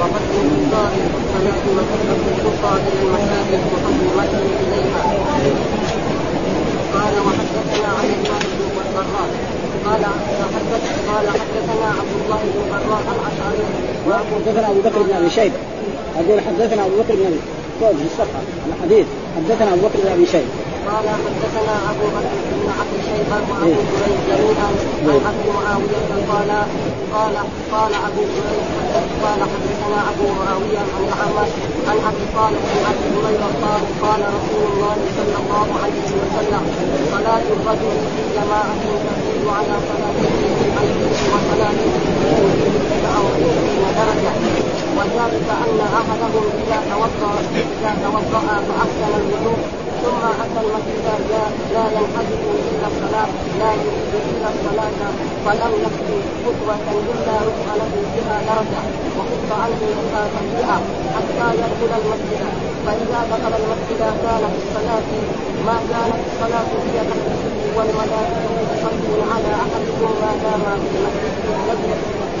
وقد الخطى المساجد إليها قال وحدثنا عن بن البراء قال حدث قال حدثنا عبد الله بن البراء الاشعري حدثنا أبو بكر بن أبي شيبة. أقول حدثنا أبو بكر بن أبي فوق في الصفحة الحديث. حدثنا أبو بكر بن أبي شيبة. قال حدثنا أبو بكر بن عبد الشيبه وأبو جريج جميعا عن ابي معاويه قال قال قال أبو جريج قال حدثنا أبو معاويه عن الاعمش عن أبي صالح عن أبي هريرة قال قال رسول الله صلى الله عليه وسلم صلاة الرجل في جماعة تزيد على صلاته في بيته وصلاته في درجه وذلك أن احدهم إذا توضا إذا توضأ فاحسن الوضوء. ثم أتى المسجد لا لا ينحدث إلا الصلاه لا يريد إلا الصلاة. فلم يكن خطوه إلا رفع له بها درجة. وخف عنه مسافا بها حتى يدخل المسجد. فإذا دخل المسجد كان في الصلاه ما كانت الصلاة هي تحدثه والملائكة يصلون على أحدكم ما دام في المسجد الذي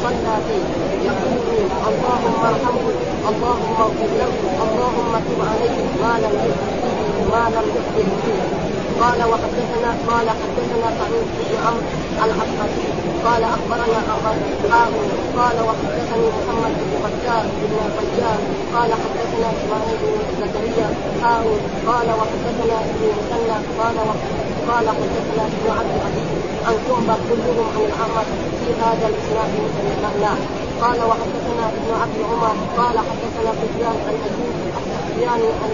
صلى فيه. يقول اللهم ارحمه اللهم اغفر له اللهم تب عليه ما لم يحدث ما لم يحدث فيه. قال وحدثنا قال حدثنا سعيد بن عمرو العباسي قال أخبرنا ابا قال وحدثني محمد بن بشار بن بشار. قال حدثنا إسماعيل بن زكريا. قال وحدثنا ابن مسنى قال قال حدثنا ابن عبد العزيز. عن شعبه كلهم عن الاعمش في هذا الإسناد المعنى قال وحدثنا ابن عبد عمر قال حدثنا سفيان عن ايوب سفيان عن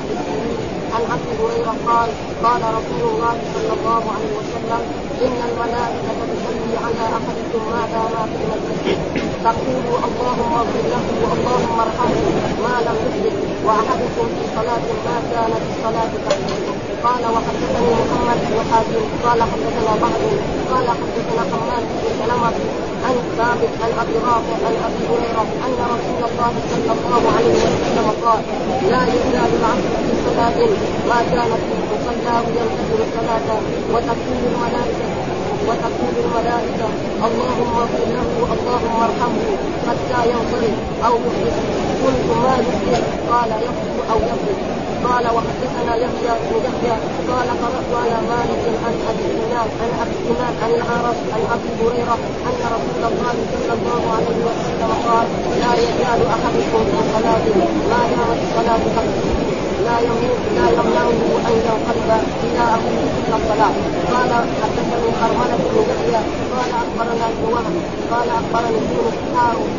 عن عبد هريرة قال قال رسول الله صلى الله عليه وسلم إن الملائكة تصلي على احدكم ما دام في المسجد تقول اللهم اغفر له اللهم ارحمه. ما لم يحدث وأحدكم في صلاة ما كانت الصلاه تحدث قال وحدثني محمد بن حاتم قال حدثنا بعض قال حدثنا حماد بن سلمة عن ثابت عن أبي رافع عن أبي هريرة أن رسول الله صلى الله عليه وسلم قال لا يزال العبد في صلاة ما كانت في المصلى ينتظر الصلاه وتقول الملائكة وتقول الملائكة اللهم اغفر له اللهم ارحمه حتى ينصرف أو يحدث قلت ما يحدث قال يغفر أو يغفر قال وحدثنا يحيى بن يحيى قال قرأت على مالك عن أبي سنان عن أبي سنان عن العرش عن أبي هريرة أن رسول الله صلى الله عليه وسلم قال لا يزال أحدكم في صلاته ما دامت الصلاة تقصد لا يموت لا يمنعه أن ينقلب إلى اخيه الا الصلاة. قال حدثني حرمله بن يحيى قال أخبرنا ابن وهب قال أخبرني يونس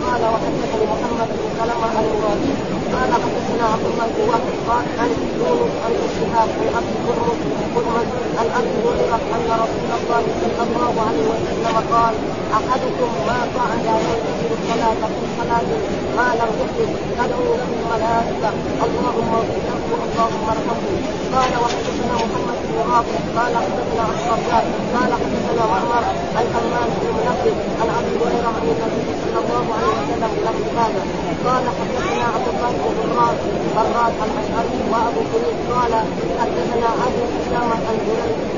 قال وحدثني محمد بن سلمة المرادي قال حدثنا عبد الله بن وهب قال عن يونس عن الشهاب عن ابي هرمز عن ابي هريره ان رسول الله صلى الله عليه وسلم قال احدكم ما قعد ينتظر الصلاه في صلاه ما لم يحدث تدعو له الملائكه اللهم اغفر له اللهم ارحمه قال وحدثنا محمد بن رافع قال حدثنا عن صفوان قال حدثنا معمر عن حمام بن منبه عن ابي هريره عن النبي صلى الله عليه وسلم له هذا قال حدثنا عبد الله بن براد براد الاشعري وابو كريم قال حدثنا أبو أسامة عن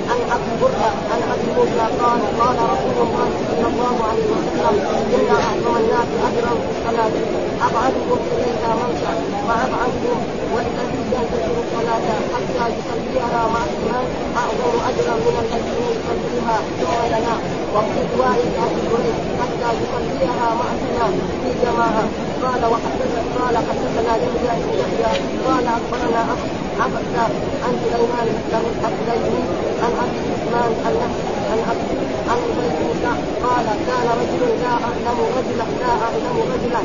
عن ابي برده عن أبي موسى قال قال رسول الله صلى الله عليه وسلم إن أعظم الناس أجرا في الصلاة أبعدهم اليها ممشى وأبعدهم والذي ينتظر الصلاة حتى يصليها مع الامام أعظم أجرا من الذي يصليها ينام وفي روايه ابي هريره حتى يصليها مع الامام في جماعة. قال وحدثنا قال حدثنا يحيى بن يحيى قال أخبرنا عبد عن سليمان بن الحسيني عن ابي عثمان عن عن بن كعب قال كان رجل لا اعلم رجلا لا اعلم رجلا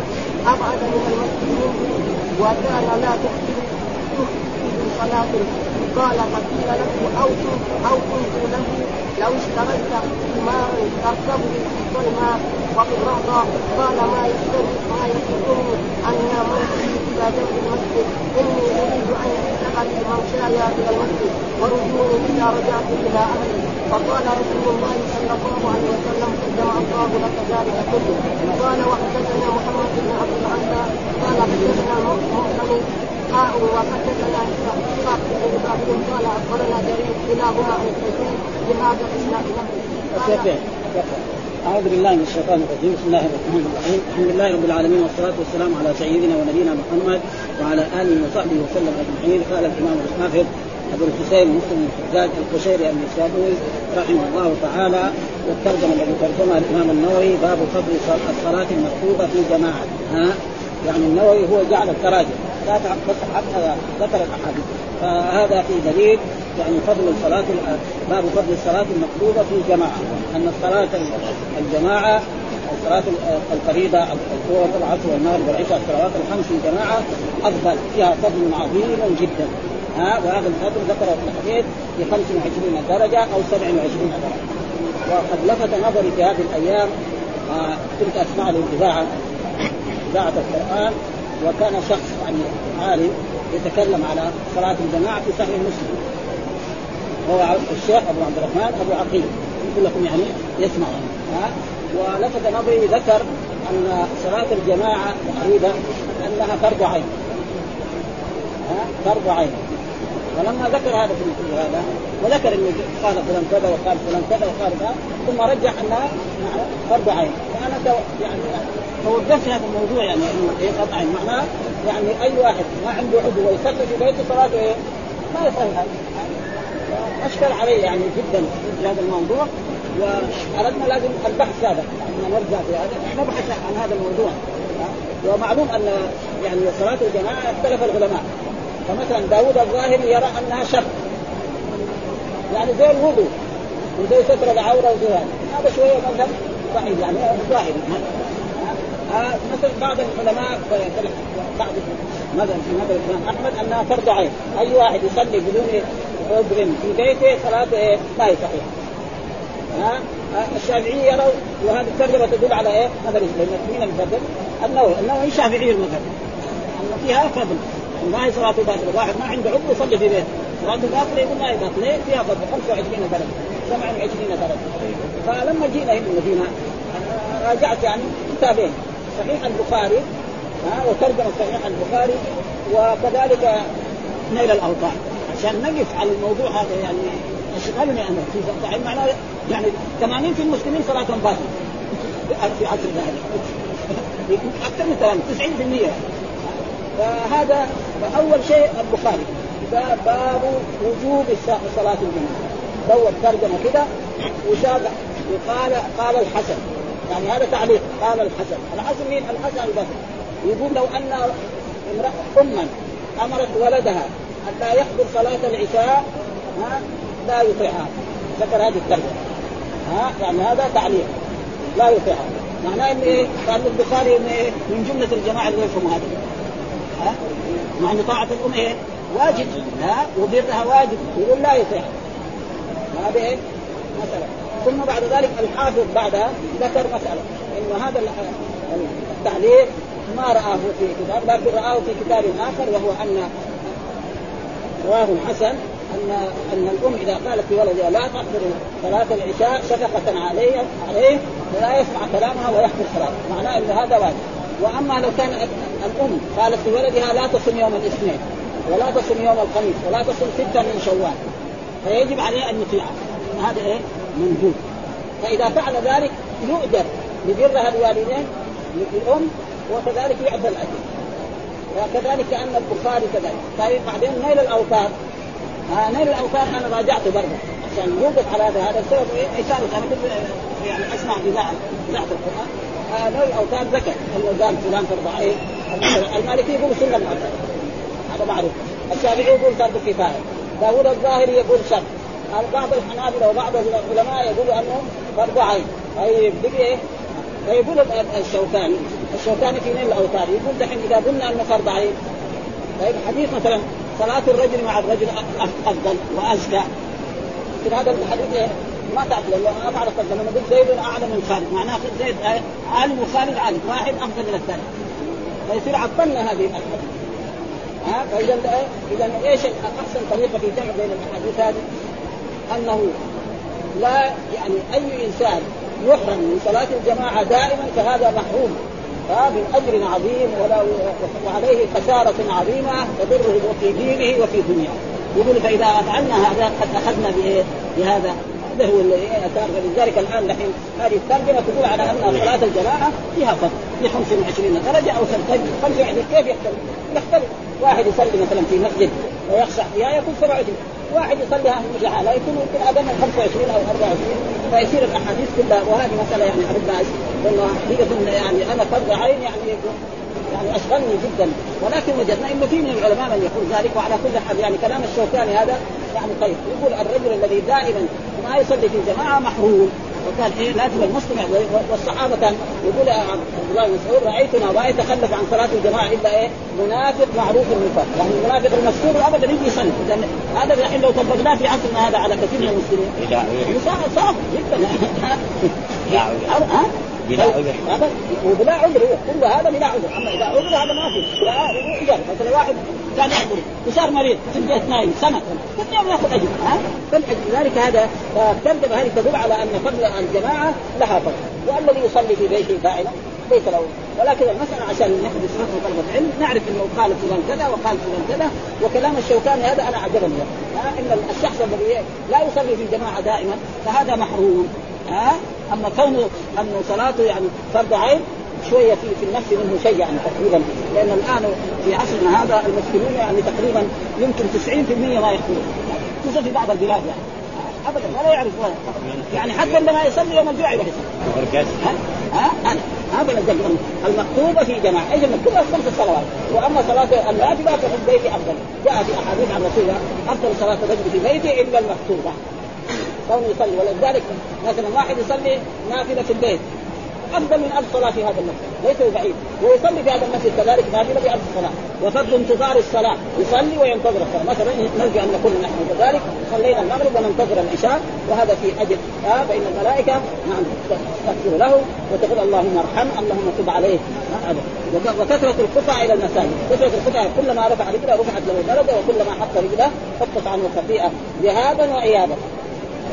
ابعد من المسجد منه وكان لا تحسن تحسن صلاه قال فقيل له أو أو كنت له لو اشتريت حمارا تركبه في وفي الرهضة قال ما يسرني ما يسرني ان موتي أريد أن يفتح لي ممشاي إلى المسجد. ورجوني إذا رجعت إلى أهلي. فقال رسول الله صلى الله عليه وسلم قد جمع الله لك ذلك كله. قال وحدثنا محمد بن عبد العزى قال حدثنا مؤمن. وحدثنا اسحاق بن إبراهيم قال أخبرنا جرير كلاهما عن التوحيد بهذا الإسناد له. أعوذ بالله من الشيطان الرجيم. بسم الله الرحمن الرحيم. الحمد لله رب العالمين والصلاة والسلام على سيدنا ونبينا محمد وعلى آله وصحبه وسلم أجمعين. قال الإمام الحافظ أبو الحسين مسلم بن الحجاج القشيري النسابوي رحمه الله تعالى والترجمة الذي ترجمها الإمام النووي باب فضل الصلاة المكتوبة في جماعة ها؟ يعني النووي هو جعل التراجم. لا بس حتى ذكر الأحاديث. فهذا في دليل يعني فضل الصلاة باب فضل الصلاة المكتوبة في جماعة أن الصلاة الجماعة الصلاة الفريضة الظهر والعصر والمغرب والعشاء الصلوات الخمس في جماعة أفضل. فيها فضل عظيم جدا. ها وهذا الفضل ذكره في الحديث ب 25 درجة أو 27 درجة. وقد لفت نظري في هذه الأيام آه كنت أسمع الإذاعة إذاعة القرآن وكان شخص يعني عالم يتكلم على صلاة الجماعة في صحيح مسلم. هو الشيخ أبو عبد الرحمن أبو عقيل. كلكم يعني يسمع ها؟ ولفت نظري ذكر أن صلاة الجماعة تقريبا انها فرض عين. ها؟ فرض عين. ولما ذكر هذا في هذا وذكر إنه قال فلان كذا وقال فلان كذا وقال كذا ثم رجح أنها فرض عين. فأنا يعني توقفت هذا الموضوع يعني إنه إيه؟ فرض عين. معناه يعني أي واحد ما عنده عضو ويصلي في بيته صلاته إيه؟ ما يصلي اشكل علي يعني جدا في هذا الموضوع وأردنا لازم البحث هذا ان نرجع في هذا نبحث عن هذا الموضوع. ومعلوم أن يعني صلاة الجماعة اختلف العلماء. فمثلا داوود الظاهري يرى أنها شرط يعني زي الوضوء وزي ستر العورة وزي هذا. هذا شوية مذهب ضعيف يعني ظاهري مثل بعض العلماء بعض مثلا في مذهب الإمام أحمد أنها فرض عين. أي واحد يصلي بدون عذر في بيته صلاته إيه؟ ما هي صحيحه ها؟ الشافعية يروا وهذه الترجمة تدل على إيه؟ مثلا مين المفضل؟ النووي، النووي شافعي المذهب أن فيها فضل. ما هي صلاة باطلة، واحد ما عنده عذر يصلي في بيته، صلاة باطلة يقول ما هي باطلة، فيها فضل. 25 درجة، 27 درجة. فلما جينا هنا المدينة راجعت يعني كتابين صحيح البخاري ها؟ وترجمة صحيح البخاري وكذلك نيل الأوطان. عشان نقف على الموضوع هذا يعني اشغلني أنا في يعني معناه يعني 80 في المسلمين صلاتهم باطلة. في عصر ذلك. أكثر من 80 90% فهذا أول شيء البخاري. باب وجوب صلاة الجمعه دور ترجمة كده وشاب وقال قال الحسن. يعني هذا تعليق. قال الحسن. الحسن مين؟ الحسن البصري. يقول لو أن امرأة أما أمرت ولدها أن لا يحضر صلاة العشاء ها؟ لا يطيعها. ذكر هذه الترجمة. ها؟ يعني هذا تعليق. لا يطيعها. معناه إن إيه؟ قال البخاري إن إيه؟ من جملة الجماعة اللي يفهموا هذا. ها؟ مع إن طاعة الأم إيه؟ واجب. ها؟ وبرها واجب. يقول لا يطيعها. هذا إيه؟ مثلا. ثم بعد ذلك الحافظ بعدها ذكر مسألة. إنه هذا التعليق ما رآه في كتاب لكن رآه في كتاب آخر وهو أن رواه الحسن أن أن الأم إذا قالت لولدها لا تحضر صلاة العشاء شفقة عليه عليه ولا يسمع كلامها ويحضر صلاة معناه أن هذا واجب. وأما لو كان الأم قالت لولدها لا تصم يوم الاثنين ولا تصم يوم الخميس ولا تصم ستة من شوال فيجب عليه أن يطيعها هذا إيه؟ منجوب فإذا فعل ذلك يؤجر لبرها الوالدين للأم وكذلك يعطى الأجر. وكذلك أن البخاري كذلك. طيب بعدين نيل الاوتار آه نيل الاوتار أنا راجعته برضه عشان يوقف على هذا. هذا السبب إيه؟ اشاره أنا كنت يعني أسمع اذاعه اذاعه القرآن. آه نيل الاوتار ذكر. انه قال فلان فرض عين المالكي يقول سنة مؤكده هذا معروف. الشافعي يقول فرض كفاية. داوود الظاهري يقول شرط بعض الحنابلة وبعض العلماء يقولوا انه فرض عين. طيب بقي إيه؟ فيقول الشوكاني. الشوكاني في نيل الأوتار. يقول دحين إذا قلنا أنه فرض عين طيب حديث مثلا صلاة الرجل مع الرجل أفضل وأزكى. في هذا الحديث إيه؟ ما تعرف لأنه ما تعرف لما قلت زيد أعلم من خالد معناه زيد عالم وخالد عالم واحد أفضل من الثاني. فيصير عطلنا هذه الحديث ها؟ فإذا إذا إيش احسن طريقة في جمع بين الأحاديث هذه؟ أنه لا يعني أي إنسان يحرم من صلاة الجماعة دائما فهذا محروم. من أجر عظيم وعليه خسارة عظيمة تضره في دينه وفي دنياه. يقول فإذا فعلنا هذا قد أخذنا بإيه؟ بهذا. هذا هو فلذلك الآن نحن هذه الترجمة تقول على أن صلاة الجماعة فيها فضل ب 25 درجة أو 25 كيف يختلف؟ يختلف. واحد يصلي مثلا في مسجد ويخشع فيها يكون 27 واحد يصليها في جعاله يكون يمكن أقل من 25 أو 24 فيصير الأحاديث كلها وهذه مساله يعني اردنا انه حقيقه يعني أنا فرض عين يعني يعني أشغلني جدا. ولكن وجدنا انه في من العلماء من يقول ذلك وعلى كل حال يعني كلام الشوكاني هذا يعني طيب. يقول الرجل الذي دائما ما يصلي في جماعة محروم. وقال إيه لازم المسلم والصحابة كان يقول عبد الله بن مسعود رأيتنا ما يتخلف عن صلاة الجماعة إلا إيه؟ منافق معروف النفاق يعني المنافق المستور أبدا يجي يصلي. هذا الحين لو طبقناه في عصرنا هذا على كثير من المسلمين. صعب جدا. بلا عذر. هذا وبلا عذر كل هذا بلا عذر. أما إذا عذر هذا ما في. لا مثلا واحد كان يحضر وصار مريض في البيت نايم سنه كل يوم ياخذ اجر ها؟ فلذلك هذا فالترجمه هذه تدل على أن فضل الجماعة لها فضل والذي يصلي في بيته دائما ليس له. ولكن المسألة عشان نحدث نحن طلبة علم نعرف إنه قال فلان كذا وقال فلان كذا وكلام الشوكاني هذا أنا عجبني إن الشخص الذي لا يصلي في الجماعة دائما فهذا محروم. ها؟ أما كونه أنه صلاته يعني فرض عين شوية في في النفس منه شيء يعني تقريبا. لأن الآن في عصرنا هذا المسلمين يعني تقريبا يمكن 90% ما يحضرون خصوصا في بعض البلاد يعني. ابدا ولا يعرف يعني حتى عندما يصلي يوم الجمعة يروح يصلي. ها؟ ها؟ أنا هذا المكتوبة في جماعة، إيش المكتوبة؟ خمس صلوات، وأما صلاة النافلة ففي البيت أفضل، جاء في أحاديث عن رسول الله أفضل صلاة الرجل في بيته إلا المكتوبة، كونه يصلي. ولذلك مثلا واحد يصلي نافلة في البيت. أفضل من ألف صلاة في هذا المسجد. ليس بعيد. ويصلي في هذا المسجد كذلك نافلة بألف صلاة. وفضل انتظار الصلاة. يصلي وينتظر الصلاة. مثلا نرجو أن نكون نحن كذلك صلينا المغرب وننتظر العشاء. وهذا في أجل آه فإن الملائكة نعم تستغفر له وتقول اللهم ارحم اللهم تب عليه. وكثرة الخطى إلى المساجد. كثرة الخطى كلما رفع رجله رفعت له درجة وكلما حط رجله حطت عنه خطيئة. ذهابا وايابا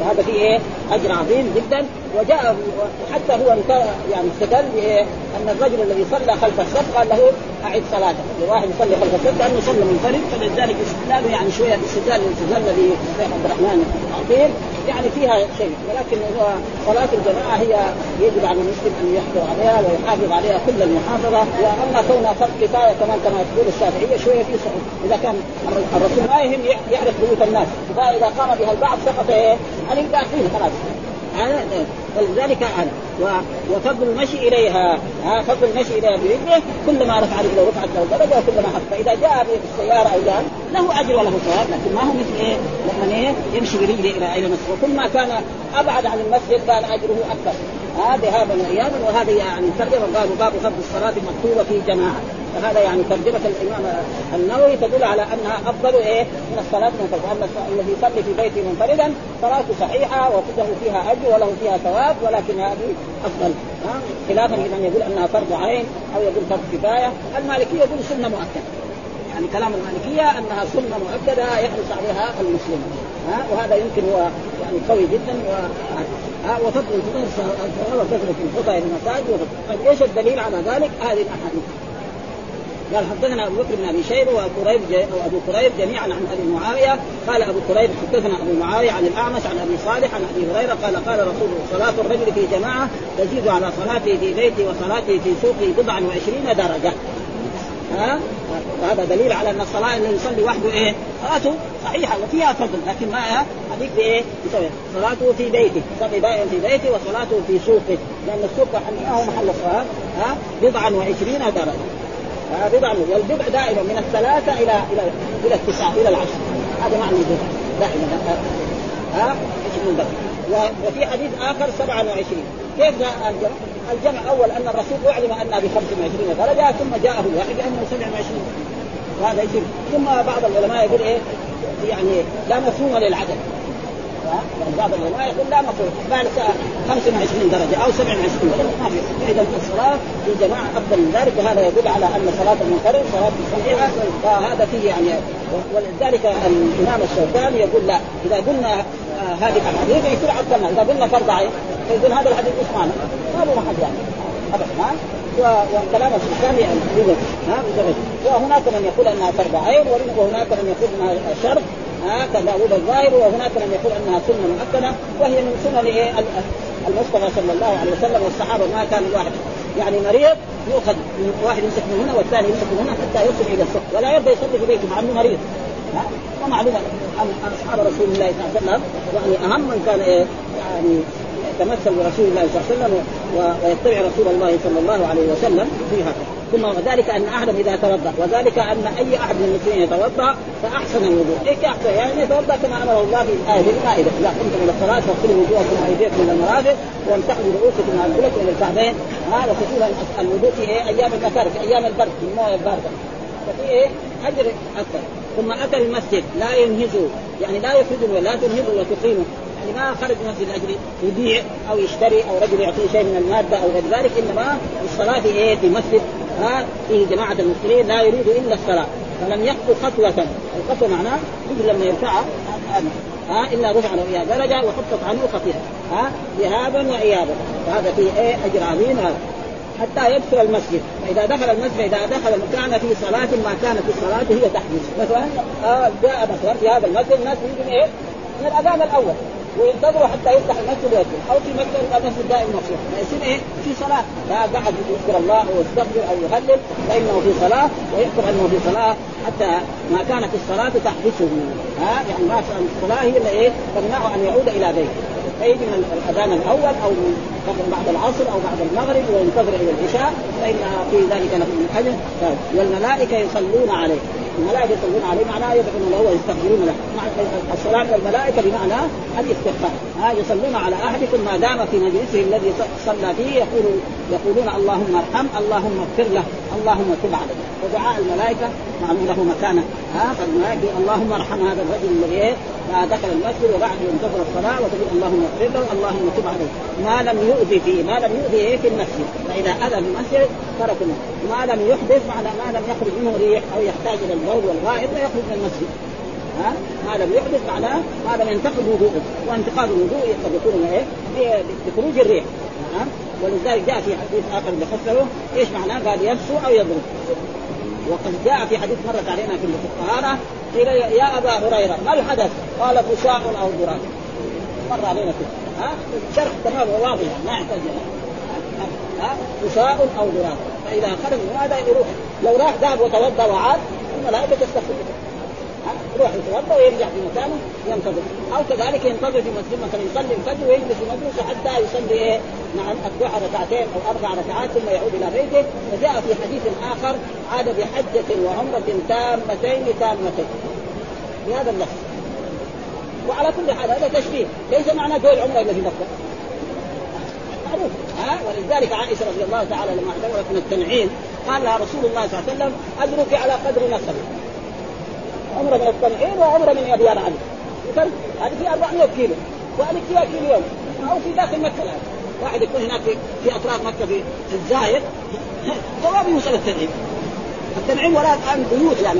وهذا فيه إيه؟ أجر عظيم جدا. وجاء حتى هو يعني استدل ان الرجل الذي صلى خلف الصف قال له أعد صلاته، الواحد يصلي خلف الصف لأنه صلى منفرد فلذلك استدلاله يعني شوية استدلال الاستدلال الذي الشيخ عبد الرحمن عظيم. يعني فيها شيء ولكن هو صلاة الجماعة هي يجب على المسلم أن يحضر عليها ويحافظ عليها كل المحافظة. وأما كونها فرض كفاية كمان كما تقول الشافعية شوية في صعوبه إذا كان الرسول ما يهم يعرف بيوت الناس فإذا قام بها البعض سقط إيه؟ الباقين خلاص. هذا فلذلك أنا. وفضل المشي إليها. ها فضل المشي إليها برجله كلما رفع رجله رفعت له درجه وكلما حط فإذا جاء بالسيارة أو جاء له أجر وله ثواب لكن ما هو مثل إيه؟ لما إيه؟ يمشي برجله إلى إلى المسجد وكل ما كان أبعد عن المسجد كان أجره أكثر هذا ذهابا وايابا وهذا يعني ترجمة قالوا باب فضل الصلاة المكتوبة في جماعة. فهذا يعني ترجمة الإمام النووي تدل على أنها أفضل إيه؟ من الصلاة المنفردة. أما الذي يصلي في بيته منفردا صلاته صحيحة وله فيها أجر وله فيها ثواب. ولكن هذه افضل خلافا لمن يقول انها فرض عين أو يقول فرض كفايه المالكيه يقول سنه مؤكده يعني كلام المالكيه انها سنه مؤكده يحرص عليها المسلم ها وهذا يمكن هو يعني قوي جدا و ها وفضل الفضل وكثره الخطى إلى المساجد طيب إيش الدليل على ذلك؟ هذه الاحاديث قال حدثنا أبو بكر بن أبي شيبة وأبو قريب أو أبو قريب جميعا عن أبي معاوية قال أبو قريب حدثنا أبو معاوية عن الأعمش عن أبي صالح عن أبي هريرة قال قال رسول صلاة الرجل في جماعة تزيد على صلاته في بيته وصلاته في سوقه بضعا وعشرين درجة ها وهذا دليل على أن الصلاة اللي يصلي وحده إيه؟ صلاته صحيحة وفيها فضل لكن ما هذيك بإيه؟ صلاته في بيته، يصلي دائما في بيته وصلاته في سوقه، لأن السوق هو محل الصلاة ها بضعا وعشرين درجة. بضع والبضع دائما من الثلاثة إلى إلى إلى التسعة إلى العشر. هذا معنى البضع دائما. ها؟ من وفي حديث آخر 27 كيف جاء الجمع؟ الجمع أول أن الرسول أعلم ان ب 25 درجة ثم جاءه الوحي بانه 27 وهذا يصير. ثم بعض العلماء يقول إيه؟ يعني لا مفهوم للعدد. يعني بعض العلماء يقول لا مفهوم بعد 25 درجه أو 27 درجه ما في اذا الصلاه في جماعة افضل من ذلك وهذا يدل على ان صلاه المنفرد صلاه صحيحه فهذا فيه يعني ولذلك الامام الشوكاني يقول لا اذا قلنا آه هذه الاحاديث يصير عطلنا اذا قلنا فرض عين فيقول هذا الحديث إيش معنى؟ ما له محل يعني ابدا وكلام الشوكاني يعني ها وهناك من يقول انها فرض عين وهناك من يقول انها شرط ها كداوود الظاهر وهناك من يقول أنها سنة مؤكدة وهي من سنن المصطفى صلى الله عليه وسلم والصحابة ما كان الواحد يعني مريض يؤخذ من واحد يمسك من هنا والثاني يمسك من هنا حتى يصل إلى الصف ولا يرضى يصلي في بيته مع أنه مريض. ومعلوم عن أصحاب رسول الله صلى الله عليه وسلم يعني أهم من كان إيه؟ يعني يتمثل برسول الله صلى الله عليه وسلم ويتبع رسول الله صلى الله عليه وسلم في هذا. ثم وذلك أن احدا إذا توضأ وذلك أن أي أحد من المسلمين يتوضأ فأحسن الوضوء، إيش احسن؟ يعني يتوضأ كما امره الله في الآية المائده، إذا قمتم إلى الصلاة فاغسلوا وجوهكم وأيديكم إلى المرافق وامسحوا رؤوسكم على الجلد إلى الكعبين، هذا كثير الوضوء في إيه؟ أيام المكاره في أيام البرد في الموية الباردة. ففي إيه؟ أجر أكثر، ثم أتى المسجد لا ينهزوا، يعني لا يفرزوا ولا تنهزوا وتقيموا، يعني ما خرج من المسجد لأجل يبيع أو يشتري أو رجل يعطيه شيء من المادة أو غير ذلك إنما الصلاة في إيه؟ في مسجد ها فيه جماعة المسلمين لا يريد إلا الصلاة فلم يخطو خطوة. الخطوة معناه يجي لما يرفعها ها إلا رفع له اياها درجة وحطت عنه خطيئة. ها ذهابا وايابا. فهذا فيه إيه؟ أجر عظيم هذا. حتى يدخل المسجد. فإذا دخل المسجد إذا دخل كان في صلاة ما كانت الصلاه هي تحديث. مثلا آه جاء مثلا في هذا المسجد الناس يجون إيه؟ من الأذان الأول. وينتظروا حتى يفتح المسجد ويدخل. أو في مسجد المسجد دائما مفتوح. فيصير إيه؟ في صلاة. لا قعد يذكر الله ويستغفر أو يهلل فإنه في صلاة ويحكم أنه في صلاة حتى ما كانت الصلاة تحبسه ها؟ يعني ما الصلاة هي اللي إيه؟ تمنعه أن يعود إلى بيته. فيجي من الأذان الأول أو من بعد العصر أو بعد المغرب وينتظر إلى العشاء فإن في ذلك له من اجر والملائكة يصلون عليه. الملائكه يصلون عليه معناه يدعون له ويستغفرون له. الصلاة من الملائكه بمعنى الاستغفار. ها يصلون على أحدكم ما دام في مجلسه الذي صلى فيه يقول يقولون اللهم ارحم اللهم اغفر له. اللهم تب عليه ودعاء الملائكة معلوم له مكانة ها فالملائكه اللهم ارحم هذا الرجل الذي إيه دخل المسجد وبعد ينتظر الصلاة وتقول اللهم اغفر له اللهم تب عليه. ما لم يؤذي فيه ما لم يؤذي إيه في المسجد. فإذا أذى في المسجد ترك ما لم يحدث معنى ما لم يخرج منه ريح أو يحتاج إلى البول والغائط فيخرج من المسجد. ها؟ ما لم يحدث معناه ما لم ينتقد وضوءه وانتقاد الوضوء قد يكون إيه؟ بخروج الريح. ها؟ ولذلك جاء في حديث آخر اللي فسره إيش معناه؟ قال يبسو أو يضرب. وقد جاء في حديث مرت علينا في الطهاره قيل يا أبا هريرة ما الحدث؟ قال فساء أو ضراب. مر علينا كده ها شرح تمام واضح ما يحتاج ها؟ فساء أو ضراب. فإذا خرج من هذا يروح. لو راح ذهب وتوضأ وعاد الملائكة تستغفر يروح يتوضا ويرجع في مكانه ينتظر. أو كذلك ينتظر في مسجد مثلا يصلي الفجر ويجلس في مجلسه حتى يصلي إيه؟ نعم الضحى ركعتين أو أربع ركعات ثم يعود إلى بيته. وجاء في حديث آخر عاد بحجة وعمرة تامتين تامتين. بهذا اللفظ. وعلى كل حال هذا تشبيه. ليس معنى دول العمره إلا في مكة. معروف. ها؟ ولذلك عائشة رضي الله تعالى لما اعتبرت من التنعيم قال لها رسول الله صلى الله عليه وسلم اجرك على قدر نسبك عمره من التنعيم وعمره من علي فرق هذه في 400 كيلو. وهذه فيها كيلو يوم. أو في داخل مكة الآن. واحد يكون هناك في, في أطراف مكة في, الزايد. ثواب يوصل التنعيم. التنعيم وراء الآن بيوت يعني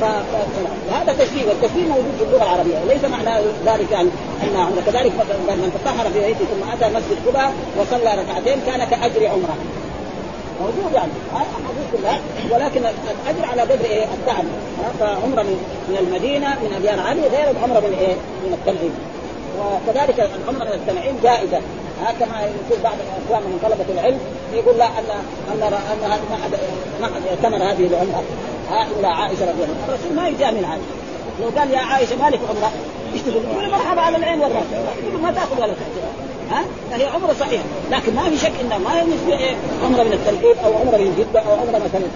فهذا تشبيه والتشبيه موجود في اللغة العربية. وليس معنى ذلك ان أن كذلك من تطهر في بيته ثم أتى مسجد قباء وصلى ركعتين كان كأجر عمرة. موجود يعني احاديث كلها ولكن الاجر على قدر إيه التعب فعمره من, من المدينة من ابيان علي غير العمره من إيه من التنعيم وكذلك العمره من التنعيم جائزه كما يقول بعض الاخوان من طلبه العلم يقول لا ان ان ان ما حد ما حد اعتمر هذه العمره الا عائشه رضي الله عنها الرسول ما يجامل عائشه لو قال يا عائشه مالك عمره تقول؟ مرحبا على العين والراس ما تاخذ ولا تاخذ ها؟ فهي عمره صحيحه لكن ما في شك إنه ما مثل إيه؟ عمره من التنقيب أو عمره من جدة أو عمره مثلا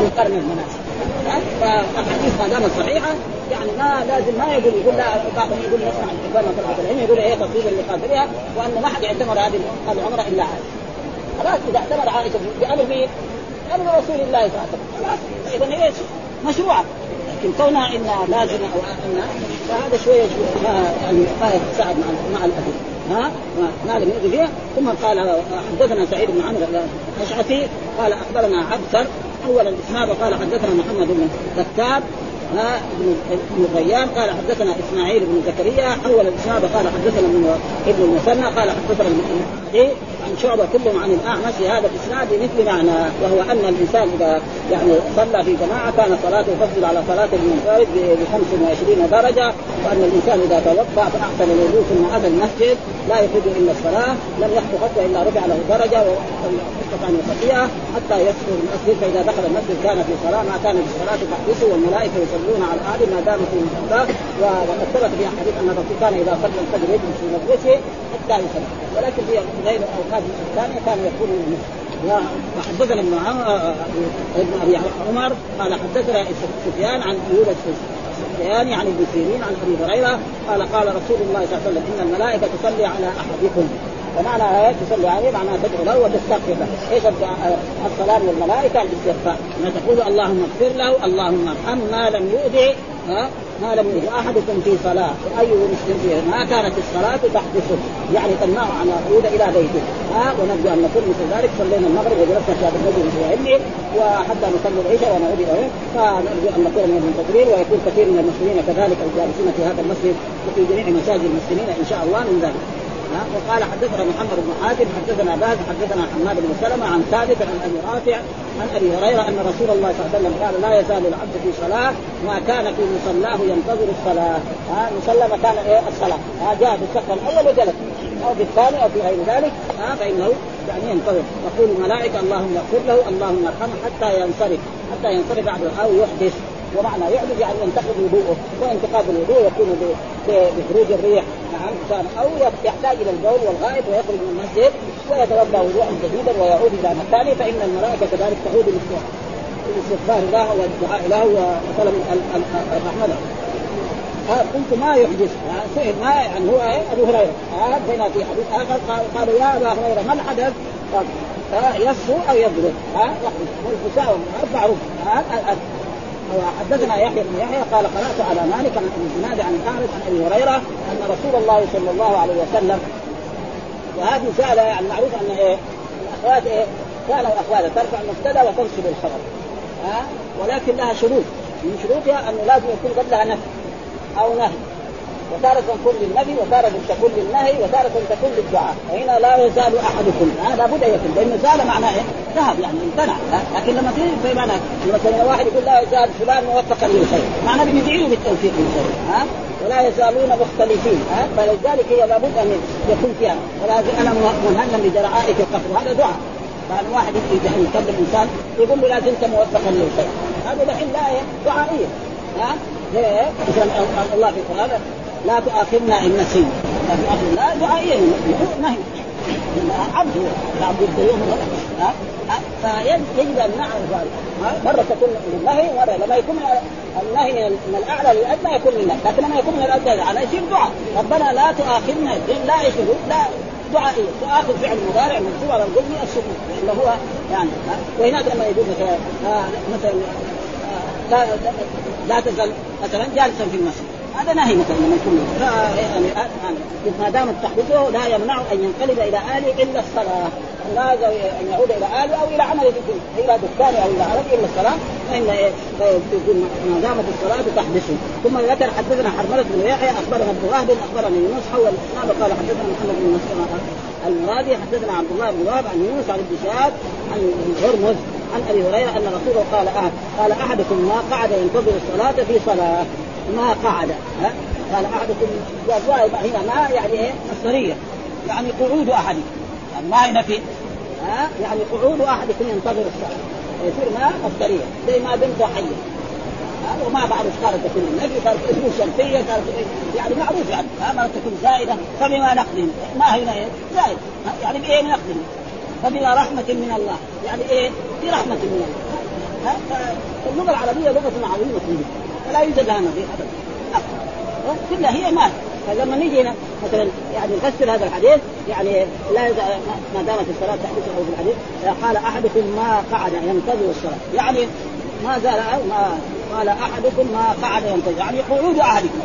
من قرن المناسك. فالاحاديث ما دامت صحيحة يعني ما لازم ما يقول يقول لا بعضهم يقول يسمع الحبان طلبه العلم يقول إيه؟ تصويبا لقادرها وأن ما حد يعتمر هذه العمره إلا عائشة. خلاص إذا اعتمر عائشة بامر مين؟ أمر رسول الله صلى الله عليه وسلم. خلاص. اذا إيش؟ مشروعه لكن كونها إنها لازمة أو فهذا شوية يعني ما يتساعد مع مع الأدلة. ها؟ ما لم يؤذي فيها. ثم قال حدثنا سعيد بن عمرو الأشعثي قال أخبرنا عبثر اولا الاسناد وقال حدثنا محمد بن كتاب ابن ابن غيان قال حدثنا إسماعيل بن زكريا حول الاسناد قال حدثنا ابن ابن المثنى قال حدثنا ابن عن شعبة كلهم عن الأعمش هذا الإسناد بمثل معنى وهو أن الإنسان إذا يعني صلى في جماعة كان صلاته تفضل على صلاة المنفرد ب 25 درجة وأن الإنسان إذا توضأ فأحسن الوضوء ثم أتى المسجد لا يفيد إلا الصلاة لم يخطو خطوه إلا رفع له درجة واستطاع ان يستطيع حتى يدخل المسجد فإذا دخل المسجد كان في صلاة ما كان في الصلاه تحدثه والملائكة على الاهل ما دام في الصلاه وقد ثبت في حديث أن الرسول كان إذا صلى الفجر يجلس في مجلسه حتى يصلي. ولكن في غير الاوقات الثانية كان يكون وحدثنا ابن ابن أبي عمر قال حدثنا سفيان عن يونس السفياني عن ابن سيرين عن أبي هريرة قال قال رسول الله صلى الله عليه وسلم إن الملائكة تصلي على أحدكم. فمعنى إيه تصلي عليه معناها تدعو له وتستغفر له، إيش الصلاه والاستغفار الاستغفار، ما تقول اللهم اغفر له، اللهم ارحم. ما لم يؤذي ها؟ ما لم يؤذي أحدكم في صلاة. واي مسلم فيه ما كانت الصلاة تحدثه يعني تمنعه عن العود إلى بيته. ها؟ ونرجو أن نكون مثل ذلك. صلينا المغرب وجلسنا في هذا المسجد في علمي. وحتى نصلي العشاء ونعود إليه. فنرجو أن نكون من المنتظرين. ويكون كثير من المسلمين كذلك الجالسين في هذا المسجد. وفي جميع مساجد المسلمين إن شاء الله من ذلك. وقال حدثنا محمد بن حاتم حدثنا باز حدثنا حماد بن سلمة عن ثابت عن أبي رافع عن أبي هريرة أن رسول الله صلى الله عليه وسلم قال لا يزال العبد في صلاة ما كان في مصلاه ينتظر الصلاة. ها مصلى مكان إيه؟ الصلاة. ها جاء في الصف الأول وجلس. أو في الثاني أو في غير ذلك. ها فإنه يعني ينتظر. تقول الملائكة اللهم اغفر له اللهم ارحمه حتى ينصرف حتى ينصرف بعد أو يحدث ومعنى يحدث يعني ينتقد وضوءه وانتقاد الوضوء يكون بخروج الريح نعم كان أو يحتاج إلى البول والغائط ويخرج من المسجد ويتوضأ وضوءا جديدا ويعود إلى مكانه فإن الملائكة كذلك تعود بالاستغفار له والدعاء له وطلب الرحمة له. قلت ما يحدث؟ سئل ما يعني هو أبو هريرة. بين في حديث آخر قال يا أبا هريرة ما الحدث؟ قال يصفو أو يضرب؟ ها والفساء معروف وحدثنا يحيى بن يحيى قال قرأت على مالك عن أبي الزناد عن الاعرج عن أبي هريرة أن رسول الله صلى الله عليه وسلم وهذه سألة يعني معروف أن إيه الاخوات إيه كانوا اخواتا ترفع المبتدا وتنصب الخبر. ها؟ ولكن لها شروط. من شروطها انه لازم يكون قبلها نفي أو نهي. وتارة تكون للنبي وتارة تكون للنهي وتارة تكون للدعاء وهنا لا يزال أحدكم. هذا لابد أن يكون لأن زال معناه إيه؟ ذهب يعني امتنع. لكن لما تيجي في معنى مثلا واحد يقول لا يزال فلان موفقا للخير. معناه بندعي بالتوفيق للخير. ها؟ ولا يزالون مختلفين. ها؟ فلذلك هي لابد أن يكون فيها. ولازم أنا مهنا لجرائك القصر هذا دعاء. بعد واحد يكلم إنسان يقول له لا زلت موفقا للخير. هذا دحين لا دعائية. ها؟ ليه؟ الله في القران لا تؤاخذنا إن نسينا. لا تؤاخذنا لا دعائيا نهي عبد هو. العبد الديوم فيجب أن نعرف هذا. مرة تكون للنهي ومرة لما يكون النهي من الأعلى للادنى يكون لله. لكن لما يكون من الادنى على يصير دعاء. ربنا لا تؤاخذنا. لا يشهد لا دعائية. تؤاخذ فعل مضارع منصوب على الجزم السكون اللي هو يعني وهناك لما يقول مثلا مثلا لا لا تزل مثلا جالسا في المسجد. هذا نهي مثلا لما يكون يعني ما دامت تحدثه لا يمنع أن ينقلب إلى آله إلا الصلاة. لا أن يعود إلى آله أو إلى عمل إلى دكان أو إلى عمل إلا الصلاة. فإن ما دامت الصلاة تحدثه. ثم ذكر حدثنا حرملة بن يحيى أخبرنا ابن وهب اخبرني يونس حول الإسلام قال حدثنا محمد بن مسلم المرادي حدثنا عبد الله بن وهب عن يونس عن ابن شهاب عن هرمز عن أبي هريرة أن رسوله قال أحد قال أحدكم ما قعد ينتظر الصلاة في صلاة. ما قعد ها؟ قال أحدكم هنا ما يعني إيه؟ مصدريه يعني قعود احدكم يعني ما هي نفي ها؟ يعني قعود احدكم ينتظر الصلاه يصير ما؟ مصدريه زي ما بنته حيه وما بعرف صارت تكون النبي. صارت تكون شرطية صارت يعني معروف يعني. ما تكون زائدة. فبما نقدهم ما هنا إيه زائد. يعني بإيه نقدهم فبما رحمة من الله. يعني إيه؟ برحمة من الله. فاللغة العربية لغة عظيمة جدا فلا يوجد لها نظير ابدا. كلها هي مال. فلما نيجي هنا مثلا يعني نفسر هذا الحديث يعني لا ما دامت الصلاة تحدث أو في الحديث قال أحدكم ما قعد ينتظر الصلاة. يعني ما زال ما قال أحدكم ما قعد ينتظر. يعني قعود أحدكم.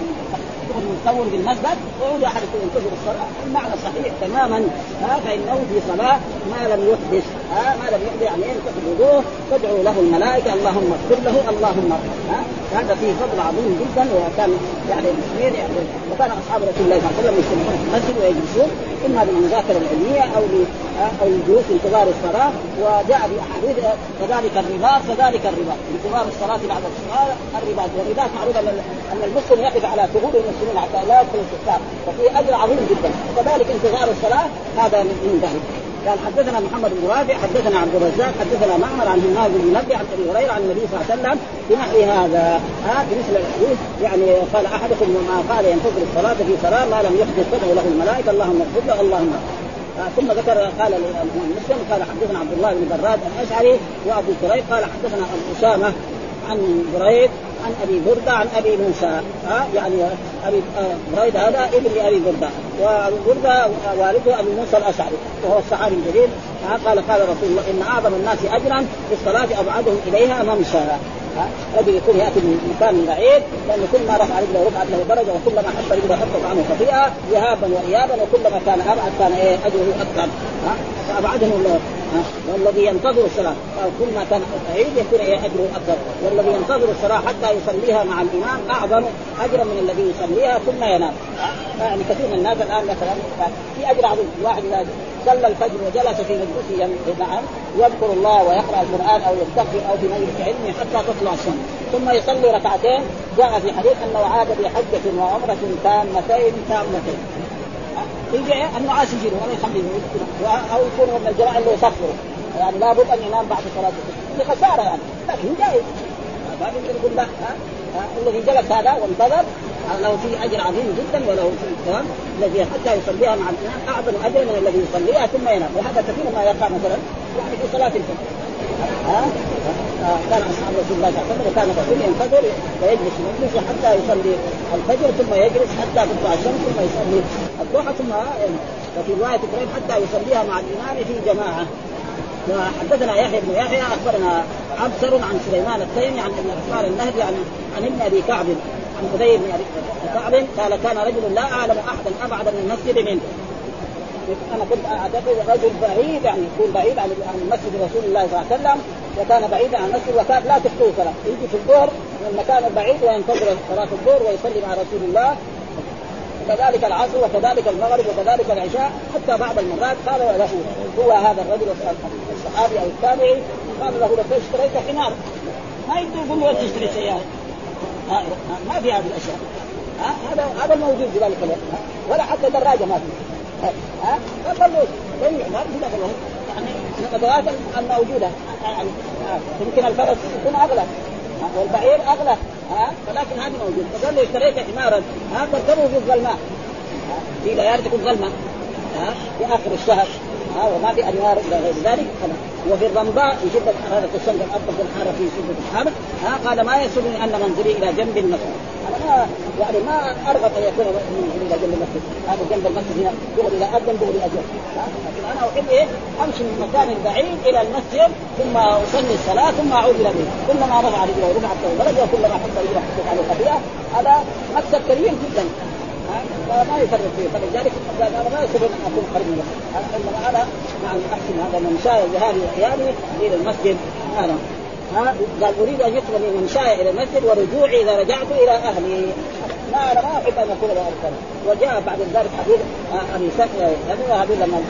يصور بالمسجد ويعود احدكم ينتظر الصلاة. المعنى صحيح تماما. ها فإنه في صلاة ما لم يحدث. ها ما لم يحدث يعني ينتقل الوضوء تدعو له الملائكة. اللهم اغفر له اللهم ها هذا فيه فضل عظيم جدا. وكان يعني المسلمين يعني وكان أصحاب رسول الله صلى الله عليه وسلم يجتمعون في المسجد ويجلسون إما للمذاكره العلميه أو أو الجلوس انتظار الصلاة وجاء في أحاديث كذلك الرباط كذلك الرباط انتظار الصلاة بعد الصلاة الرباط والرباط معروف أن المسلم يقف على ثغور المسلمين حتى لا يدخل الكفار وفي أجر عظيم جدا. وكذلك انتظار الصلاة هذا من ذلك. قال حدثنا محمد بن رافع حدثنا عبد الرزاق حدثنا معمر عن همام بن منبه عن أبي هريرة عن النبي صلى الله عليه وسلم بنحو هذا. ها بمثل الحديث يعني قال أحدكم ما قال ينتظر الصلاة في صلاة ما لم يحدث له الملائكة اللهم اغفر له اللهم آه ثم ذكر قال مسلم قال حدثنا عبد الله بن براد الأشعري وأبو كريب قال حدثنا أبو أسامة عن بريد عن أبي بردة عن أبي موسى. ها يعني أبي بريد هذا ابن أبي بردة. وأبو بردة والده ابي موسى الأشعري وهو الصحابي الجليل. قال قال رسول الله إن أعظم الناس أجرا في الصلاة أبعدهم إليها ممشى رجل يكون ياتي من مكان بعيد لأنه كل ما رفع رجله رفعت له درجة وكلما حط رجله حطت عنه خطيئة ذهابا وايابا وكلما كان أبعد كان إيه أجره أكثر فابعدهم الله. والذي ينتظر الصلاة. كل ما كان بعيد يكون إيه أجره أكثر والذي ينتظر الصلاة حتى يصليها مع الإمام أعظم اجرا من الذي يصليها ثم ينام. يعني كثير من الناس الآن مثلا في أجر عظيم. واحد صلى الفجر وجلس في مجلسه نعم يذكر الله ويقرأ القرآن أو يستغفر أو في مجلس علمه حتى تطلع الشمس. ثم يصلي ركعتين. جاء في حديث أنه عاد بحجة وعمرة تامتين تامتين. يجي النعاس يجي ولا يخليه أو يكون من الجماعة اللي يصفروا يعني لابد أن ينام بعد صلاة الفجر. خساره يعني. لكن جائز ما يمكن يقول لا الذي جلس هذا وانتظر له فيه أجر عظيم جدا وله فيه الكلام الذي حتى يصليها مع الإمام. أعظم اجرا من الذي يصليها ثم ينام. وهذا كثير ما يقع مثلا يعني في صلاة الفجر. ها؟ كان أصحاب رسول الله صلى الله عليه وسلم وكان ينتظر ويجلس مجلسه حتى يصلي الفجر ثم يجلس حتى تطلع الشمس ثم يصلي الضحى ثم وفي رواية كريم حتى يصليها مع الإمام في جماعة. وحدثنا يحيى بن يحيى أخبرنا عبسر عن سليمان التيمي عن ابن عثمان النهدي عن عن ابن أبي كعب. عن خدير بن كعب قال كان رجل لا أعلم أحدا أبعد من المسجد منه. أنا كنت أعتقد رجل بعيد يعني يكون بعيد عن عن مسجد رسول الله صلى الله عليه وسلم وكان بعيدا عن المسجد وكان لا تخطوه صلاه يجي في الظهر من المكان البعيد وينتظر صلاة الظهر ويصلي مع رسول الله. وكذلك العصر وكذلك المغرب وكذلك العشاء حتى بعض المرات قال له هو هذا الرجل الصحابي أو التابعي؟ قال له لو اشتريت حمار. ما يقدر يقول له تشتري سيارة. ما في هذه الأشياء. هذا هذا الموجود في ذلك الوقت. ولا حتى دراجة ما في. ها؟ فقالوا بيع ما في دخل يعني الادوات الموجودة. يعني يمكن الفرس يكون أغلى. والبعير أغلى. ها؟ ولكن هذه موجود فقال له اشتريت حمارا. ها؟ تركبه في الظلماء في ليالي تكون ظلمه ها؟ في آخر الشهر. ها وما في أنوار إلى غير ذلك وفي الرمضاء في شده حراره الشمس الأرض الحارة في شدة الحر ها قال ما يسرني أن منزلي إلى جنب المسجد. أنا ما يعني ما أرغب أن يكون منزلي إلى جنب المسجد. هذا جنب المسجد هنا دغري إلى اذن دغري أجل. لكن أنا احب إيه أمشي من مكان بعيد إلى المسجد ثم أصلي الصلاة ثم أعود إلى بيتي. كلما رفع رجله رفعت له درجه وكلما حط رجله حطت عليه خطيئة هذا مكسب كبير جدا. ما يفرق فيه. فلذلك أنا ما يستطيع ان أكون قريب من انما أنا نعم احسن هذا من شاء ذهابي وحياني إلى المسجد. ها؟ قال أريد أن يدخل من شاء إلى المسجد ورجوعي إذا رجعت إلى أهلي. ما أنا ما أحب أن أكون ارسل وجاء بعد ذلك حديث أبي سكر هذول لما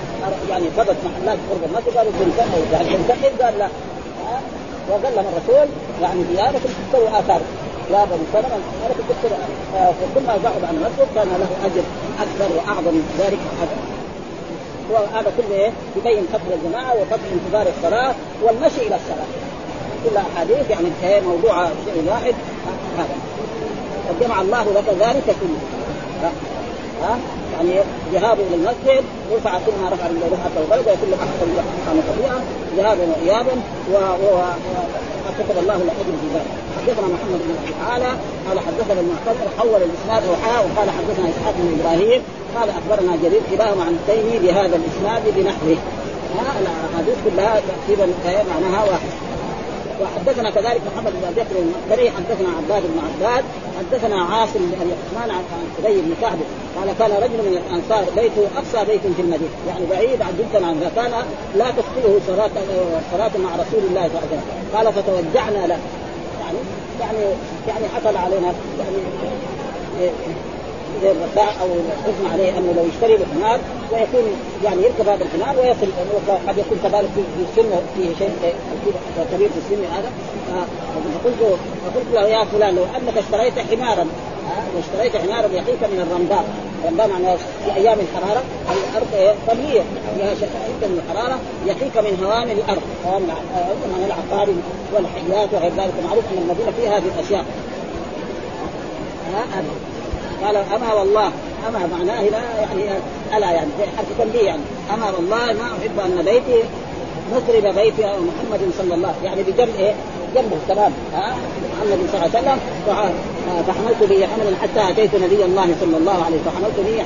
يعني فضت محلات قرب المسجد قالوا بن سكر بن سكر قال لا. وقال لهم الرسول يعني ديانة تستوي آثار. لا بني سلمة أنا كنت فكل ما بعد عن المسجد كان له أجر أكثر وأعظم من ذلك اجر وهذا كله إيه؟ يبين فضل الجماعة وفضل انتظار الصلاة والمشي إلى الصلاة. كلها أحاديث يعني هي موضوع شيء واحد هذا. قد جمع الله لك ذلك كله. ها؟ يعني ذهاب إلى المسجد رفع كل ما رفع رفعه الغلبه وكل ما حصل عن طبيعه ذهابا وايابا وكتب الله له اجر في ذلك. حدثنا محمد بن تعالى قال حدثنا المعتمر حول الإسناد وحاء وقال حدثنا إسحاق بن إبراهيم قال أخبرنا جرير كلاهما عن التيمي بهذا الإسناد بنحوه. الاحاديث كلها تقريبا معناها واحد. وحدثنا كذلك محمد بن بكر المقدري حدثنا عباد بن عباد حدثنا عاصم بن أبي عثمان عن أبي بن كعب قال كان رجل من الأنصار بيته أقصى بيت في المدينة يعني بعيد عن جدا عن كان لا تخطئه صلاه صلاه مع رسول الله صلى الله عليه وسلم. قال فتوجعنا له. يعني يعني يعني حصل علينا. يعني زي الرخاء أو الحزن عليه أنه لو يشتري بحمار ويكون يعني يركب هذا الحمار ويصل قد يكون كذلك في السن فيه شيء كبير في السن هذا. فقلت فقلت له يا فلان لو أنك اشتريت حمارا واشتريت حمارا يقيك من الرمضاء. الرمضاء معناه في أيام الحرارة. الأرض طبيعيه فيها شده من الحرارة يقيك من هوام الأرض. هوام من العقارب والحيات وغير ذلك. معروف أن المدينة فيها هذه الأشياء. قال أما والله أما معناه لا يعني ألا يعني حرف تنبيه يعني أما والله ما أحب أن بيتي مضرب بيتي محمد صلى الله يعني بجنب إيه؟ جنبه تمام ها محمد صلى الله عليه وسلم فحملت به حملا حتى أتيت نبي الله صلى الله عليه وسلم فحملت به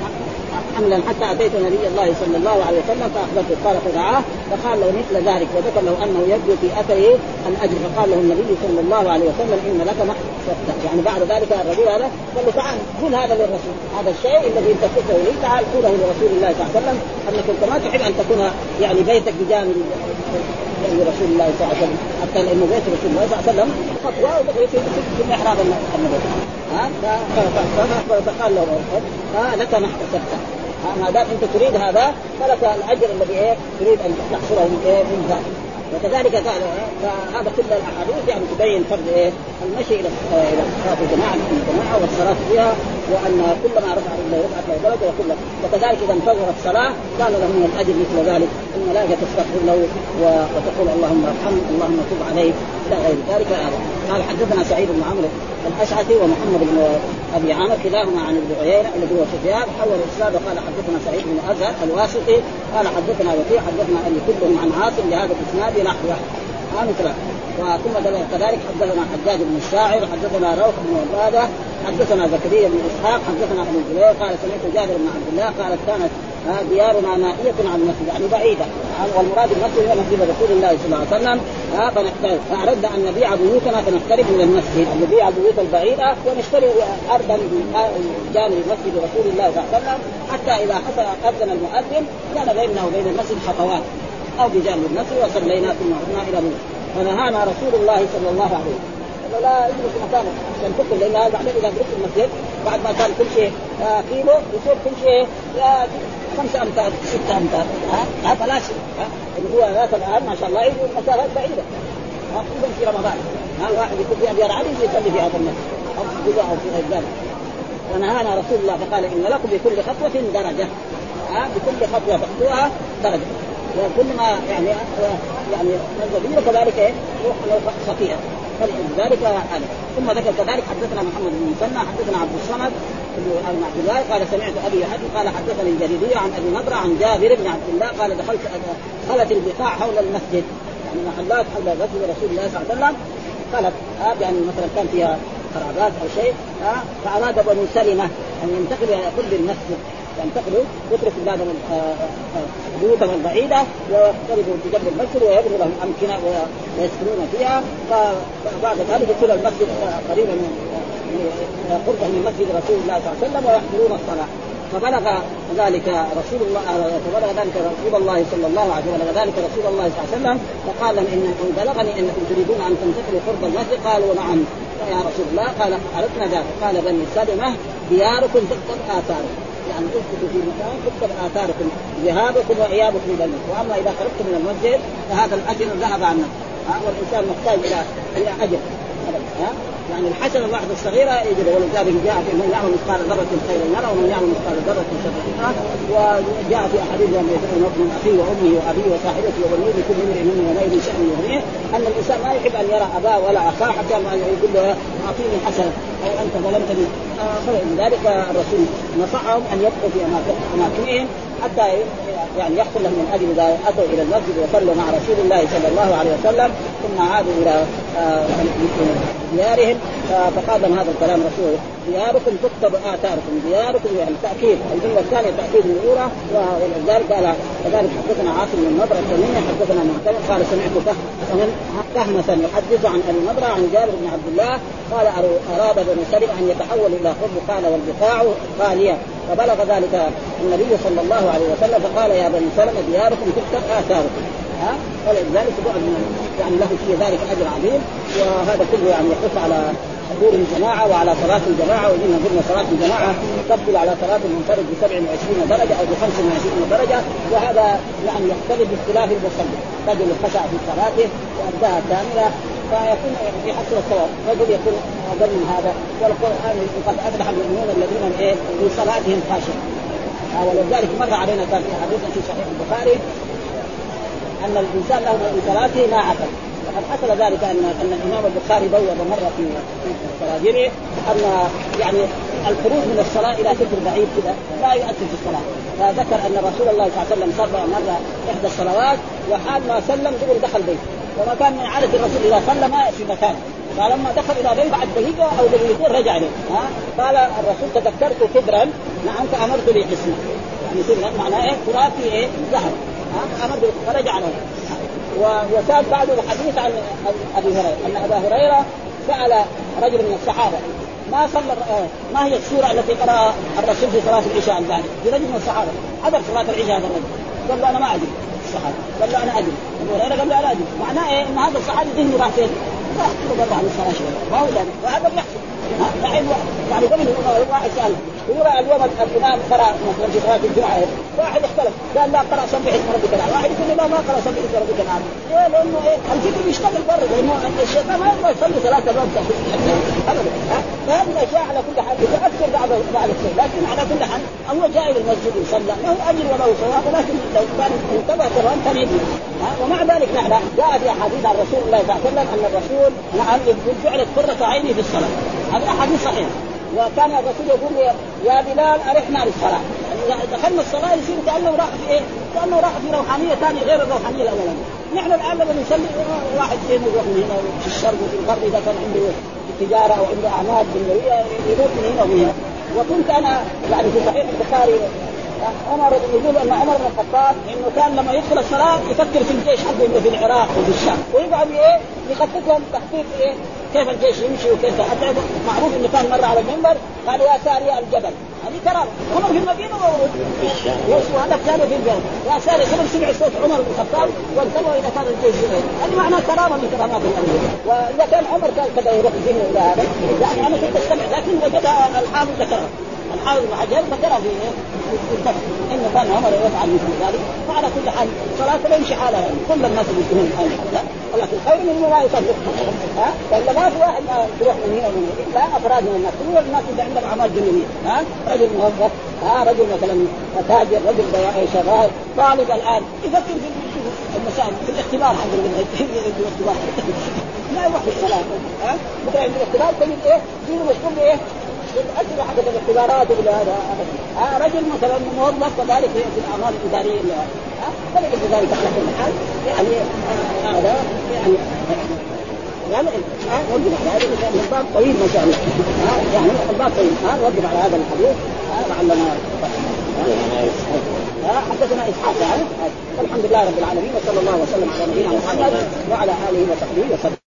حملا حتى أتيت نبي الله صلى الله عليه وسلم فأخبرته قال فدعاه فقال له مثل ذلك وذكر له أنه يبدو في أثره الأجر فقال له النبي صلى الله عليه وسلم إن لك محسبته يعني بعد ذلك الرجل هذا قال له تعال قل هذا للرسول. هذا الشيء الذي أنت قلته لي تعال قوله لرسول الله صلى الله عليه وسلم أنك انت ما تحب أن تكون يعني بيتك بجانب يعني رسول الله صلى الله عليه وسلم حتى لأنه بيت رسول الله صلى الله عليه وسلم خطوه وبقيت في محراب النبي ها؟ فقال له ها؟ لك ما احتسبته ما دام أنت تريد هذا فلك الأجر الذي إيه؟ تريد أن تحصله من إيه؟ من ذلك وكذلك قال فهذا كل الأحاديث يعني تبين فرض إيه؟ المشي إلى إلى صلاه الجماعه الجماعة والصلاة فيها. وأن كلما رفع الله رفعت له درجه وكل وكذلك إذا انتظر الصلاة كان له من الأجر مثل ذلك. الملائكه تستغفر له وتقول اللهم ارحمه اللهم تب عليه إلى غير ذلك. هذا. قال حدثنا سعيد بن عمرو الأشعثي ومحمد بن أبي عامر كلاهما عن ابن عيينة الذي هو سفيان حول الإسناد. وقال حدثنا سعيد بن أزهر الواسطي قال حدثنا وكيع حدثنا أبي كلهم عن عاصم بهذا الإسناد نحوه مثله وثم كذلك حدثنا حجاج بن الشاعر حدثنا روح بن عبادة حدثنا زكريا بن إسحاق حدثنا أبو الزبير قال سمعت جابر بن عبد الله قالت كانت ديارنا نائية عن المسجد يعني بعيدة. والمراد المسجد هو مسجد رسول الله صلى الله عليه وسلم. فأردنا أن نبيع بيوتنا فنقترب من المسجد. نبيع البيوت البعيدة ونشتري أرضا جانب مسجد رسول الله صلى الله عليه وسلم. حتى إذا حصل أذن المؤذن كان بيننا وبين المسجد خطوات. أو بجانب وصلينا ثم عدنا إلى بيوت فنهانا رسول الله صلى الله عليه وسلم. لا يجلس مكانك عشان تدخل لأن هذا بعدين إذا دخلت المسجد بعد ما كان كل شيء كيلو يصير كل شيء خمسة أمتار ستة أمتار. ها؟ فلا شيء اللي هو ذاك الآن ما شاء الله يجوا مسافات بعيدة. خصوصا في رمضان. ها الواحد يكون في أبيار علي يصلي في هذا المسجد. أو في أو في غير ذلك. ونهانا رسول الله فقال إن لكم بكل خطوة درجة. ها بكل خطوة تخطوها درجة. وكل ما يعني يعني نزل كذلك إيه؟ روح خطيئه فلذلك هذا ثم ذكر كذلك حدثنا محمد بن مسنى حدثنا عبد الصمد بن عبد الله قال سمعت أبي يحدث قال حدثني الجريري عن أبي نضره عن جابر بن عبد الله قال دخلت خلت البقاع حول المسجد. يعني محلات حول مسجد رسول الله صلى الله عليه وسلم. خلت يعني مثلا كان فيها قرابات أو شيء فأراد بنو سلمه أن ينتقلوا إلى قرب المسجد. ينتقلوا يتركوا بلاد بيوتهم البعيدة ويقتربوا بجنب المسجد ويبنوا لهم أمكنة ويسكنون فيها. فبعد ذلك يكون المسجد قريبا قربا من مسجد رسول الله صلى الله عليه وسلم ويحضرون الصلاة. فبلغ ذلك رسول الله فبلغ ذلك رسول الله صلى الله عليه وسلم ذلك رسول الله صلى الله عليه وسلم فقال ان بلغني أنكم تريدون أن تنتقلوا قرب المسجد. قالوا نعم. يا رسول الله قال أردنا ذلك. قال بني سلمة دياركم تكتب آثاركم. يعني تثبتوا في مكان تكتب آثاركم ذهابكم وإيابكم إلى المسجد وأما إذا خرجتم من المسجد فهذا الأجر ذهب عنكم والإنسان محتاج إلى إلى أجر. يعني الحسنة الواحده الصغيرة يجد ولذلك جاء في من يعمل مثقال ذرة خيرا يرى ومن يعمل مثقال ذرة شرا يرى وجاء في أحاديث يوم يدعو من أخيه وأمه وأبيه وصاحبته وبنيه كل امرئ منهم يومئذ شأن يغنيه أن الإنسان ما يحب أن يرى أباه ولا أخاه حتى ما يقول له أعطيني حسنة أو أنت ظلمتني. فلذلك الرسول. نصحهم أن يبقوا في أماكنهم حتى يعني يحصل لهم من أجل إذا أتوا إلى المسجد وصلوا مع رسول الله صلى الله عليه وسلم ثم عادوا إلى آه ديارهم فقادم هذا الكلام رسول. دياركم تكتب آثاركم دياركم يعني تأكيد. الجملة الثانية تأكيد الأولى ولذلك قال كذلك حدثنا عاصم بن نضر التميمي حدثنا معتمد قال سمعت كهمسا يحدث عن أبي نضره عن جابر بن عبد الله قال أراد بنو سلم أن يتحول إلى خب قال والبقاع خالية. فبلغ ذلك النبي صلى الله عليه وسلم فقال يا بني سلمة دياركم تكتب آثاركم. ها ولذلك بعد يعني له في ذلك أجر عظيم وهذا كله يعني يحث على حضور الجماعة وعلى صلاة الجماعة وإن قلنا صلاة الجماعة تبدل على صلاة المنفرد ب 27 درجة أو ب 25 درجة وهذا يعني يختلف باختلاف المصلي. رجل خشع في صلاته وأداها كاملة فيكون في حصل الثواب رجل يكون أقل من هذا والقرآن قد أفلح المؤمنون الذين إيه؟ في صلاتهم خاشعين ولذلك مر علينا كان في حديث في صحيح البخاري أن الإنسان له من صلاته ما عقل وقد حصل ذلك ان أن الإمام البخاري بوب مرة في تراجمه أن يعني الخروج من الصلاة إلى سفر بعيد كذا لا يؤثر في الصلاة. فذكر أن رسول الله صلى الله عليه وسلم صلى مرة إحدى الصلوات وحال ما سلم دغري دخل بيته. وما كان من عادة الرسول إذا صلى ما في مكانه فلما دخل إلى بيت بعد دقيقة أو دقيقتين رجع له. ها؟ قال الرسول تذكرت كبرا نعم فأمرت لي حسنا يعني كبرا معناه إيه؟ تراب في إيه؟ ذهب ها امرت فرجع له. وساد بعد الحديث عن أبي هريرة أن أبا هريرة سأل رجل من الصحابة ما صلى ما هي السورة التي قرأها الرسول في صلاة العشاء البارحه؟ برجل من الصحابة حضر صلاة العشاء هذا الرجل قال له أنا ما أدري. الصحابة قال له أنا أدري. أبو هريرة قال له أنا أدري. معناه إيه؟ إن هذا الصحابي ذهنه راح فين؟ راح برضه عن الصلاة ما هو وهذا بيحصل يعني قبل واحد سال يقول اليوم الامام قرا مثلا في صلاه الجمعه واحد اختلف قال لا قرا سبح اسم ربك الاعلى واحد يقول لا ما قرا سبح اسم ربك الاعلى ليه؟ لأنه إيه الفكر بيشتغل برا لأنه الشيطان ما يبغى يصلي صلاه الرب ابدا فهذه الاشياء على كل حال تؤثر بعض بعض الشيء لكن على كل حال هو جاي للمسجد يصلى له اجر وله ثواب ولكن لو كان انتبه كان يبني ومع ذلك نحن جاء في احاديث عن رسول الله صلى الله عليه وسلم أن الرسول نعم جعلت قرة عيني في الصلاة هذه أحاديث صحيحه وكان الرسول يقول يا بلال أرحنا للصلاه يعني دخلنا الصلاة يصير كأنه راح في إيه؟ كأنه راح في روحانية ثانية غير الروحانية الاولانيه نحن الآن لما نصلي واحد فين يروح من هنا في الشرق وفي الغرب إذا كان عنده تجارة أو عنده أعمال دنيويه يروح من هنا ومن هنا وكنت أنا يعني في صحيح البخاري عمر يقول أن عمر بن الخطاب إنه كان لما يدخل الصلاة يفكر في الجيش حقه في العراق وفي الشام ويقعد إيه؟ يخطط لهم تخطيط إيه؟ كيف الجيش يمشي وكيف حتى معروف إنه كان مرة على المنبر قال يا ساري الجبل. هذه كرامه عمر في المدينة وهذا كان في الجبل. يا ساري خبر سمع صوت عمر بن الخطاب وانتبهوا اذا كان الجيش هذه معناها كرامة من كرامات الامير وإذا كان عمر كان كذا يروح إلى هذا. يعني أنا كنت أستمع لكن وجدها الحافظ ذكرها. الحافظ بن حجر ذكرها في الدفع انه كان عمر يفعل مثل ذلك فعلى كل حال الصلاه لا يمشي حالها يعني. كل الناس المسلمين لا. ولكن خير من لا يصلي ها؟ والا ما في واحد يروح من هنا ومن هنا. لا أفراد من الناس. كل الناس اللي عندهم أعمال دنيوية. ها؟ رجل موظف ها؟ رجل مثلا تاجر رجل شغال طالب الآن. يفكر في المسائل في الاختبار حق الاختبار. لا يروح في الصلاه ها؟ مثلا عند الاختبار تجد إيه؟ دينه مشغول بايه؟ بالاسئله حقت الاختبارات هذا. آه رجل مثلا موظف كذلك في الاعمال الاداريه فليس ذلك على كل حال. يعني هذا يعني يعني وقف على هذا. الباب طويل ما شاء الله. يعني الباب طويل. ها وقف على هذا الحديث. لعلنا حدثنا إسحاق يعني الحمد لله رب العالمين وصلى الله وسلم على نبينا محمد وعلى آله وصحبه وسلم.